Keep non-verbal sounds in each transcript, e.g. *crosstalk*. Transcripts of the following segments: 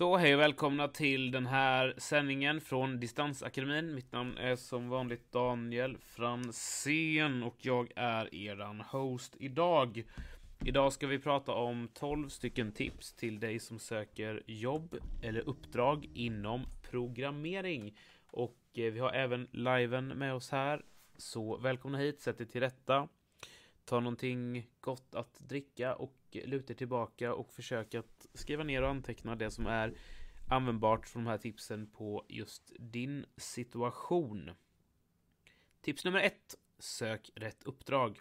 Så hej och välkomna till den här sändningen från Distansakademin. Mitt namn är som vanligt Daniel Fransén och jag är eran host idag. Idag ska vi prata om 12 stycken tips till dig som söker jobb eller uppdrag inom programmering. Och eh, vi har även liven med oss här. Så välkomna hit, sätt er till rätta. Ta någonting gott att dricka och luta er tillbaka och försök att skriva ner och anteckna det som är användbart från de här tipsen på just din situation. Tips nummer ett. Sök rätt uppdrag.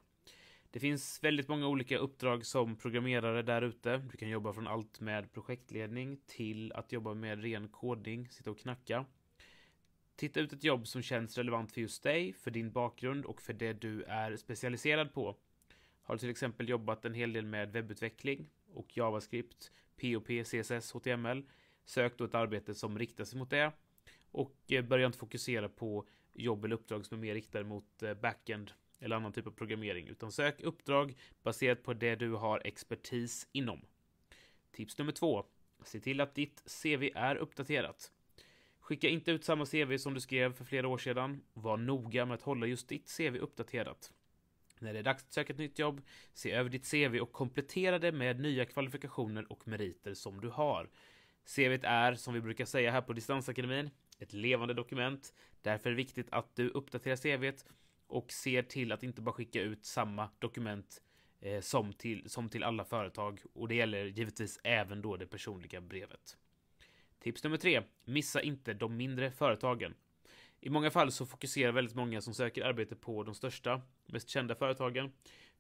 Det finns väldigt många olika uppdrag som programmerare där ute. Du kan jobba från allt med projektledning till att jobba med ren kodning, sitta och knacka. Titta ut ett jobb som känns relevant för just dig, för din bakgrund och för det du är specialiserad på. Har du till exempel jobbat en hel del med webbutveckling och JavaScript, POP, CSS, HTML, sök då ett arbete som riktar sig mot det och eh, börja inte fokusera på jobb eller uppdrag som är mer riktade mot eh, backend eller annan typ av programmering, utan sök uppdrag baserat på det du har expertis inom. Tips nummer två. Se till att ditt CV är uppdaterat. Skicka inte ut samma CV som du skrev för flera år sedan. Var noga med att hålla just ditt CV uppdaterat. När det är dags att söka ett nytt jobb, se över ditt CV och komplettera det med nya kvalifikationer och meriter som du har. CVt är, som vi brukar säga här på Distansakademin, ett levande dokument. Därför är det viktigt att du uppdaterar CVt och ser till att inte bara skicka ut samma dokument eh, som, till, som till alla företag. Och det gäller givetvis även då det personliga brevet. Tips nummer tre. Missa inte de mindre företagen. I många fall så fokuserar väldigt många som söker arbete på de största, mest kända företagen.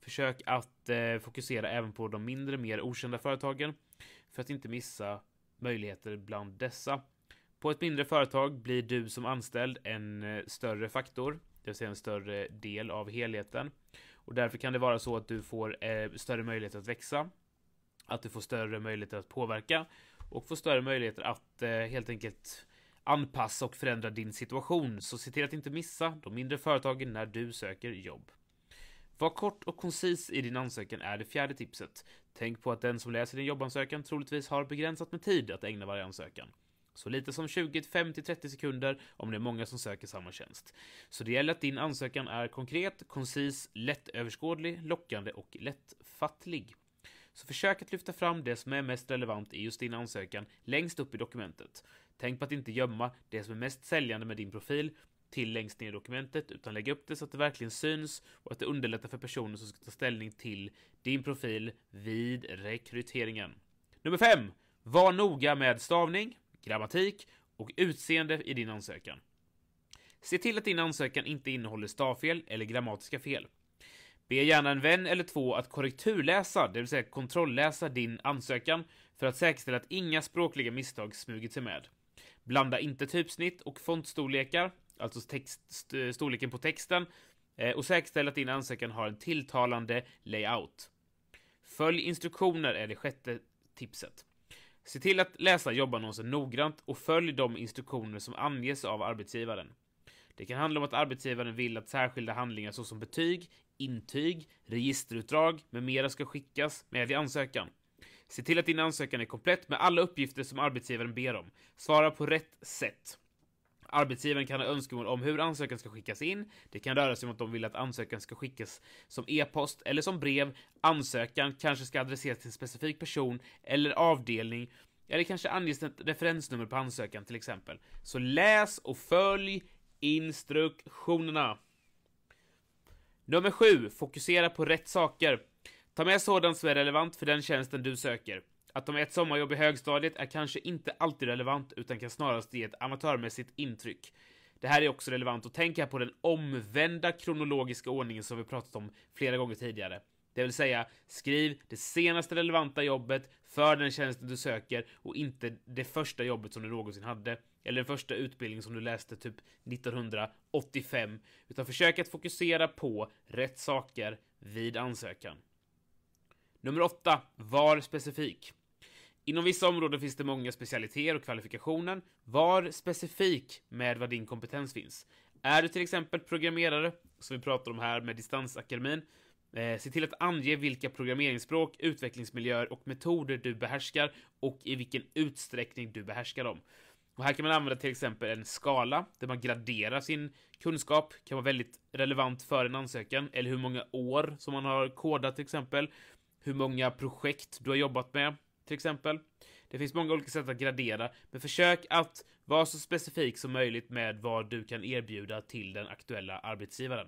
Försök att eh, fokusera även på de mindre, mer okända företagen för att inte missa möjligheter bland dessa. På ett mindre företag blir du som anställd en eh, större faktor, det vill säga en större del av helheten. Och därför kan det vara så att du får eh, större möjligheter att växa, att du får större möjligheter att påverka och får större möjligheter att eh, helt enkelt anpassa och förändra din situation. Så se till att inte missa de mindre företagen när du söker jobb. Var kort och koncis i din ansökan är det fjärde tipset. Tänk på att den som läser din jobbansökan troligtvis har begränsat med tid att ägna varje ansökan. Så lite som 20, 50, 30 sekunder om det är många som söker samma tjänst. Så det gäller att din ansökan är konkret, koncis, lättöverskådlig, lockande och lättfattlig. Så försök att lyfta fram det som är mest relevant i just din ansökan längst upp i dokumentet. Tänk på att inte gömma det som är mest säljande med din profil till längst ner i dokumentet, utan lägg upp det så att det verkligen syns och att det underlättar för personer som ska ta ställning till din profil vid rekryteringen. Nummer 5. Var noga med stavning, grammatik och utseende i din ansökan. Se till att din ansökan inte innehåller stavfel eller grammatiska fel. Be gärna en vän eller två att korrekturläsa, det vill säga kontrollläsa din ansökan för att säkerställa att inga språkliga misstag smugit sig med. Blanda inte typsnitt och fontstorlekar, alltså text, storleken på texten, eh, och säkerställ att din ansökan har en tilltalande layout. Följ instruktioner är det sjätte tipset. Se till att läsa jobbannonsen noggrant och följ de instruktioner som anges av arbetsgivaren. Det kan handla om att arbetsgivaren vill att särskilda handlingar såsom betyg, intyg, registerutdrag med mera ska skickas med i ansökan. Se till att din ansökan är komplett med alla uppgifter som arbetsgivaren ber om. Svara på rätt sätt. Arbetsgivaren kan ha önskemål om hur ansökan ska skickas in. Det kan röra sig om att de vill att ansökan ska skickas som e-post eller som brev. Ansökan kanske ska adresseras till en specifik person eller avdelning. Eller kanske anges ett referensnummer på ansökan till exempel. Så läs och följ instruktionerna. Nummer 7. Fokusera på rätt saker. Ta med sådant som är relevant för den tjänsten du söker. Att de är ett sommarjobb i högstadiet är kanske inte alltid relevant, utan kan snarast ge ett amatörmässigt intryck. Det här är också relevant att tänka på den omvända kronologiska ordningen som vi pratat om flera gånger tidigare. Det vill säga, skriv det senaste relevanta jobbet för den tjänsten du söker och inte det första jobbet som du någonsin hade. Eller den första utbildningen som du läste typ 1985. Utan försök att fokusera på rätt saker vid ansökan. Nummer 8. Var specifik. Inom vissa områden finns det många specialiteter och kvalifikationer. Var specifik med vad din kompetens finns. Är du till exempel programmerare, som vi pratar om här med Distansakademin, Eh, se till att ange vilka programmeringsspråk, utvecklingsmiljöer och metoder du behärskar och i vilken utsträckning du behärskar dem. Och här kan man använda till exempel en skala där man graderar sin kunskap, kan vara väldigt relevant för en ansökan, eller hur många år som man har kodat till exempel, hur många projekt du har jobbat med till exempel. Det finns många olika sätt att gradera, men försök att vara så specifik som möjligt med vad du kan erbjuda till den aktuella arbetsgivaren.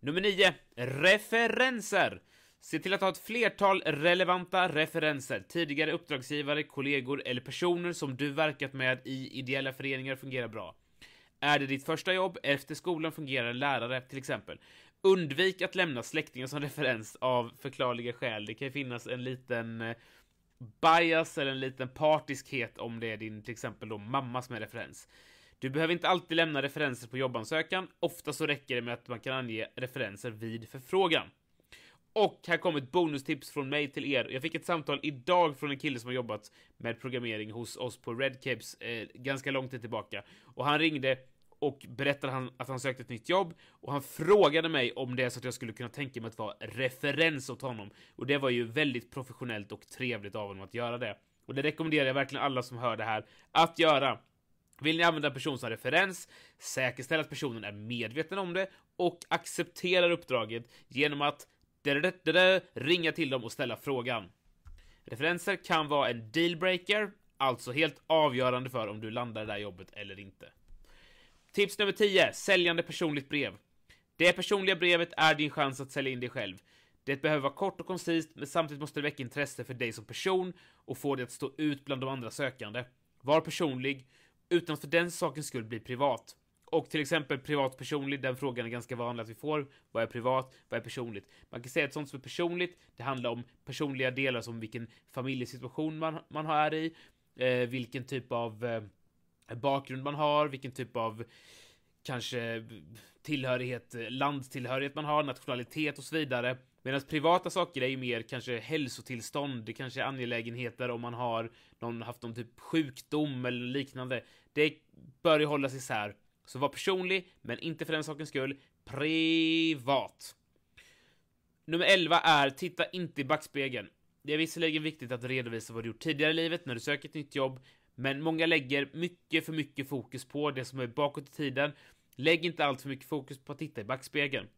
Nummer 9. Referenser. Se till att ha ett flertal relevanta referenser, tidigare uppdragsgivare, kollegor eller personer som du verkat med i ideella föreningar fungerar bra. Är det ditt första jobb efter skolan fungerar en lärare, till exempel. Undvik att lämna släktingar som *laughs* referens av förklarliga skäl. Det kan ju finnas en liten eh, bias eller en liten partiskhet om det är din, till exempel då, mamma som är referens. Du behöver inte alltid lämna referenser på jobbansökan. Ofta så räcker det med att man kan ange referenser vid förfrågan. Och här kommer ett bonustips från mig till er. Jag fick ett samtal idag från en kille som har jobbat med programmering hos oss på Redcaps eh, ganska lång tid tillbaka. Och han ringde och berättade han att han sökte ett nytt jobb och han frågade mig om det är så att jag skulle kunna tänka mig att vara referens åt honom. Och det var ju väldigt professionellt och trevligt av honom att göra det. Och det rekommenderar jag verkligen alla som hör det här att göra. Vill ni använda en person som referens, säkerställ att personen är medveten om det och accepterar uppdraget genom att ringa till dem och ställa frågan. Referenser kan vara en dealbreaker, alltså helt avgörande för om du landar det där jobbet eller inte. Tips nummer 10. Säljande personligt brev. Det personliga brevet är din chans att sälja in dig själv. Det behöver vara kort och koncist, men samtidigt måste det väcka intresse för dig som person och få dig att stå ut bland de andra sökande. Var personlig, utan att för den sakens skull bli privat. Och till exempel privatpersonlig, den frågan är ganska vanlig att vi får. Vad är privat? Vad är personligt? Man kan säga att sånt som är personligt, det handlar om personliga delar som vilken familjesituation man, man är i, eh, vilken typ av eh, bakgrund man har, vilken typ av kanske tillhörighet, landtillhörighet man har, nationalitet och så vidare. Medan privata saker är ju mer kanske hälsotillstånd, det kanske är angelägenheter om man har någon, haft någon typ sjukdom eller liknande. Det bör ju hållas isär. Så var personlig, men inte för den sakens skull privat. Nummer 11 är titta inte i backspegeln. Det är visserligen viktigt att redovisa vad du gjort tidigare i livet när du söker ett nytt jobb, men många lägger mycket för mycket fokus på det som är bakåt i tiden. Lägg inte allt för mycket fokus på att titta i backspegeln.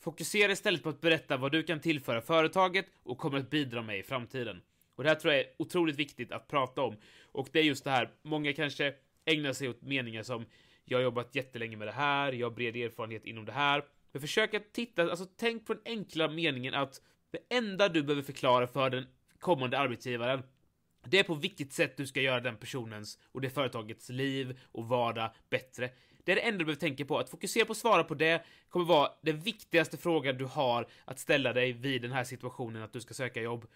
Fokusera istället på att berätta vad du kan tillföra företaget och kommer att bidra med i framtiden. Och det här tror jag är otroligt viktigt att prata om. Och det är just det här, många kanske ägnar sig åt meningar som jag har jobbat jättelänge med det här, jag har bred erfarenhet inom det här. Men försök att titta, alltså tänk på den enkla meningen att det enda du behöver förklara för den kommande arbetsgivaren det är på vilket sätt du ska göra den personens och det företagets liv och vardag bättre. Det är det enda du behöver tänka på. Att fokusera på att svara på det kommer vara den viktigaste frågan du har att ställa dig vid den här situationen att du ska söka jobb.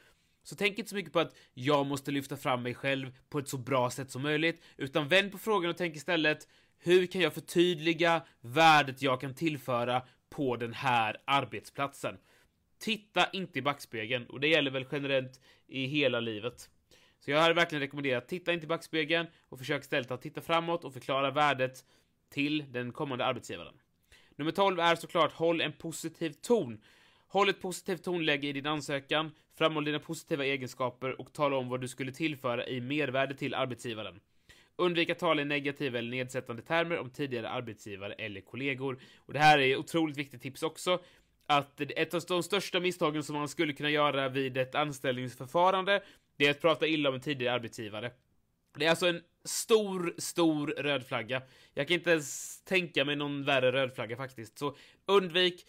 Så tänk inte så mycket på att jag måste lyfta fram mig själv på ett så bra sätt som möjligt, utan vänd på frågan och tänk istället hur kan jag förtydliga värdet jag kan tillföra på den här arbetsplatsen? Titta inte i backspegeln, och det gäller väl generellt i hela livet. Så jag hade verkligen rekommenderat, titta inte i backspegeln och försök istället att titta framåt och förklara värdet till den kommande arbetsgivaren. Nummer 12 är såklart håll en positiv ton. Håll ett positivt tonläge i din ansökan, framhåll dina positiva egenskaper och tala om vad du skulle tillföra i mervärde till arbetsgivaren. Undvik att tala i negativa eller nedsättande termer om tidigare arbetsgivare eller kollegor. Och det här är otroligt viktigt tips också. Att ett av de största misstagen som man skulle kunna göra vid ett anställningsförfarande, det är att prata illa om en tidigare arbetsgivare. Det är alltså en stor, stor röd flagga. Jag kan inte ens tänka mig någon värre röd flagga faktiskt. Så undvik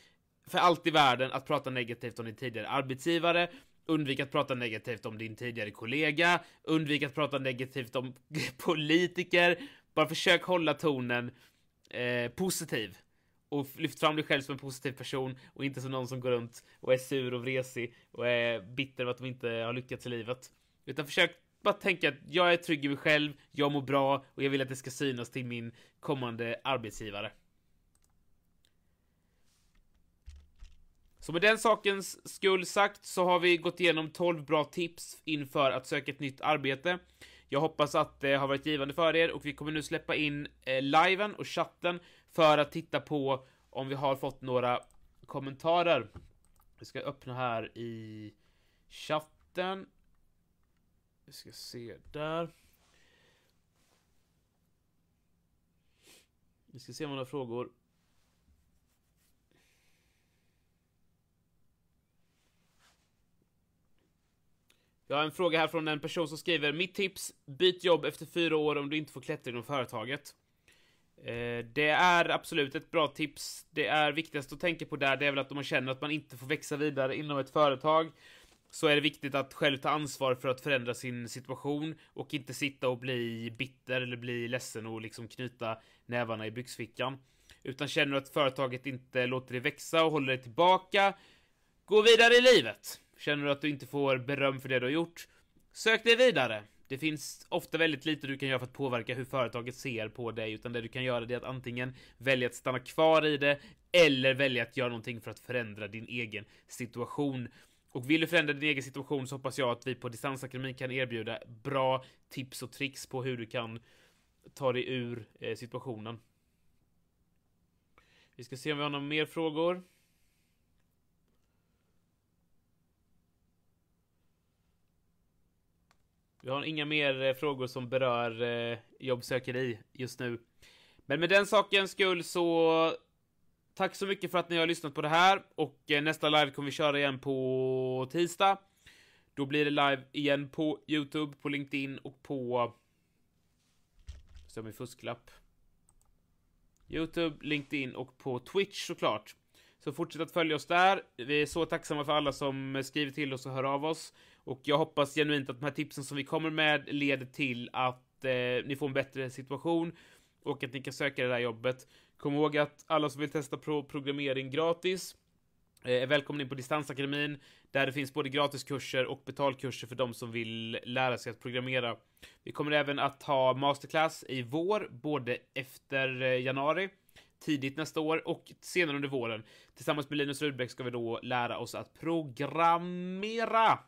för allt i världen att prata negativt om din tidigare arbetsgivare. Undvik att prata negativt om din tidigare kollega. Undvik att prata negativt om *laughs* politiker. Bara försök hålla tonen eh, positiv. Och lyft fram dig själv som en positiv person och inte som någon som går runt och är sur och vresig och är bitter över att de inte har lyckats i livet. Utan försök bara tänka att jag är trygg i mig själv, jag mår bra och jag vill att det ska synas till min kommande arbetsgivare. Så med den sakens skull sagt så har vi gått igenom 12 bra tips inför att söka ett nytt arbete. Jag hoppas att det har varit givande för er och vi kommer nu släppa in eh, liven och chatten för att titta på om vi har fått några kommentarer. Vi ska öppna här i chatten. Vi ska se där. Vi ska se om några frågor. Jag har en fråga här från en person som skriver Mitt tips, byt jobb efter fyra år om du inte får klättra inom företaget. Eh, det är absolut ett bra tips. Det är viktigast att tänka på där, det är väl att om man känner att man inte får växa vidare inom ett företag så är det viktigt att själv ta ansvar för att förändra sin situation och inte sitta och bli bitter eller bli ledsen och liksom knyta nävarna i byxfickan. Utan känner du att företaget inte låter dig växa och håller dig tillbaka, gå vidare i livet. Känner du att du inte får beröm för det du har gjort, sök dig vidare. Det finns ofta väldigt lite du kan göra för att påverka hur företaget ser på dig, utan det du kan göra är att antingen välja att stanna kvar i det eller välja att göra någonting för att förändra din egen situation. Och vill du förändra din egen situation så hoppas jag att vi på Distansakademin kan erbjuda bra tips och tricks på hur du kan ta dig ur eh, situationen. Vi ska se om vi har några mer frågor. Vi har inga mer eh, frågor som berör eh, jobbsökeri just nu. Men med den sakens skull så tack så mycket för att ni har lyssnat på det här och eh, nästa live kommer vi köra igen på tisdag. Då blir det live igen på Youtube, på LinkedIn och på... Så min fusklapp. Youtube, LinkedIn och på Twitch såklart. Så fortsätt att följa oss där. Vi är så tacksamma för alla som eh, skriver till oss och hör av oss. Och jag hoppas genuint att de här tipsen som vi kommer med leder till att eh, ni får en bättre situation och att ni kan söka det där jobbet. Kom ihåg att alla som vill testa pro programmering gratis eh, är välkomna in på Distansakademin där det finns både gratiskurser och betalkurser för de som vill lära sig att programmera. Vi kommer även att ha masterclass i vår, både efter eh, januari tidigt nästa år och senare under våren. Tillsammans med Linus Rudbeck ska vi då lära oss att programmera.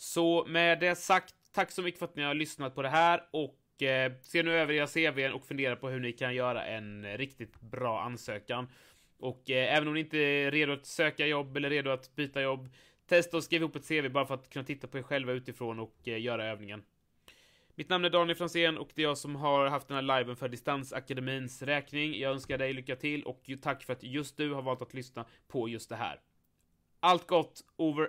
Så med det sagt, tack så mycket för att ni har lyssnat på det här och eh, se nu över era CVn och fundera på hur ni kan göra en riktigt bra ansökan. Och eh, även om ni inte är redo att söka jobb eller redo att byta jobb, testa och skriv ihop ett CV bara för att kunna titta på er själva utifrån och eh, göra övningen. Mitt namn är Daniel Franzén och det är jag som har haft den här liven för Distansakademins räkning. Jag önskar dig lycka till och tack för att just du har valt att lyssna på just det här. Allt gott, over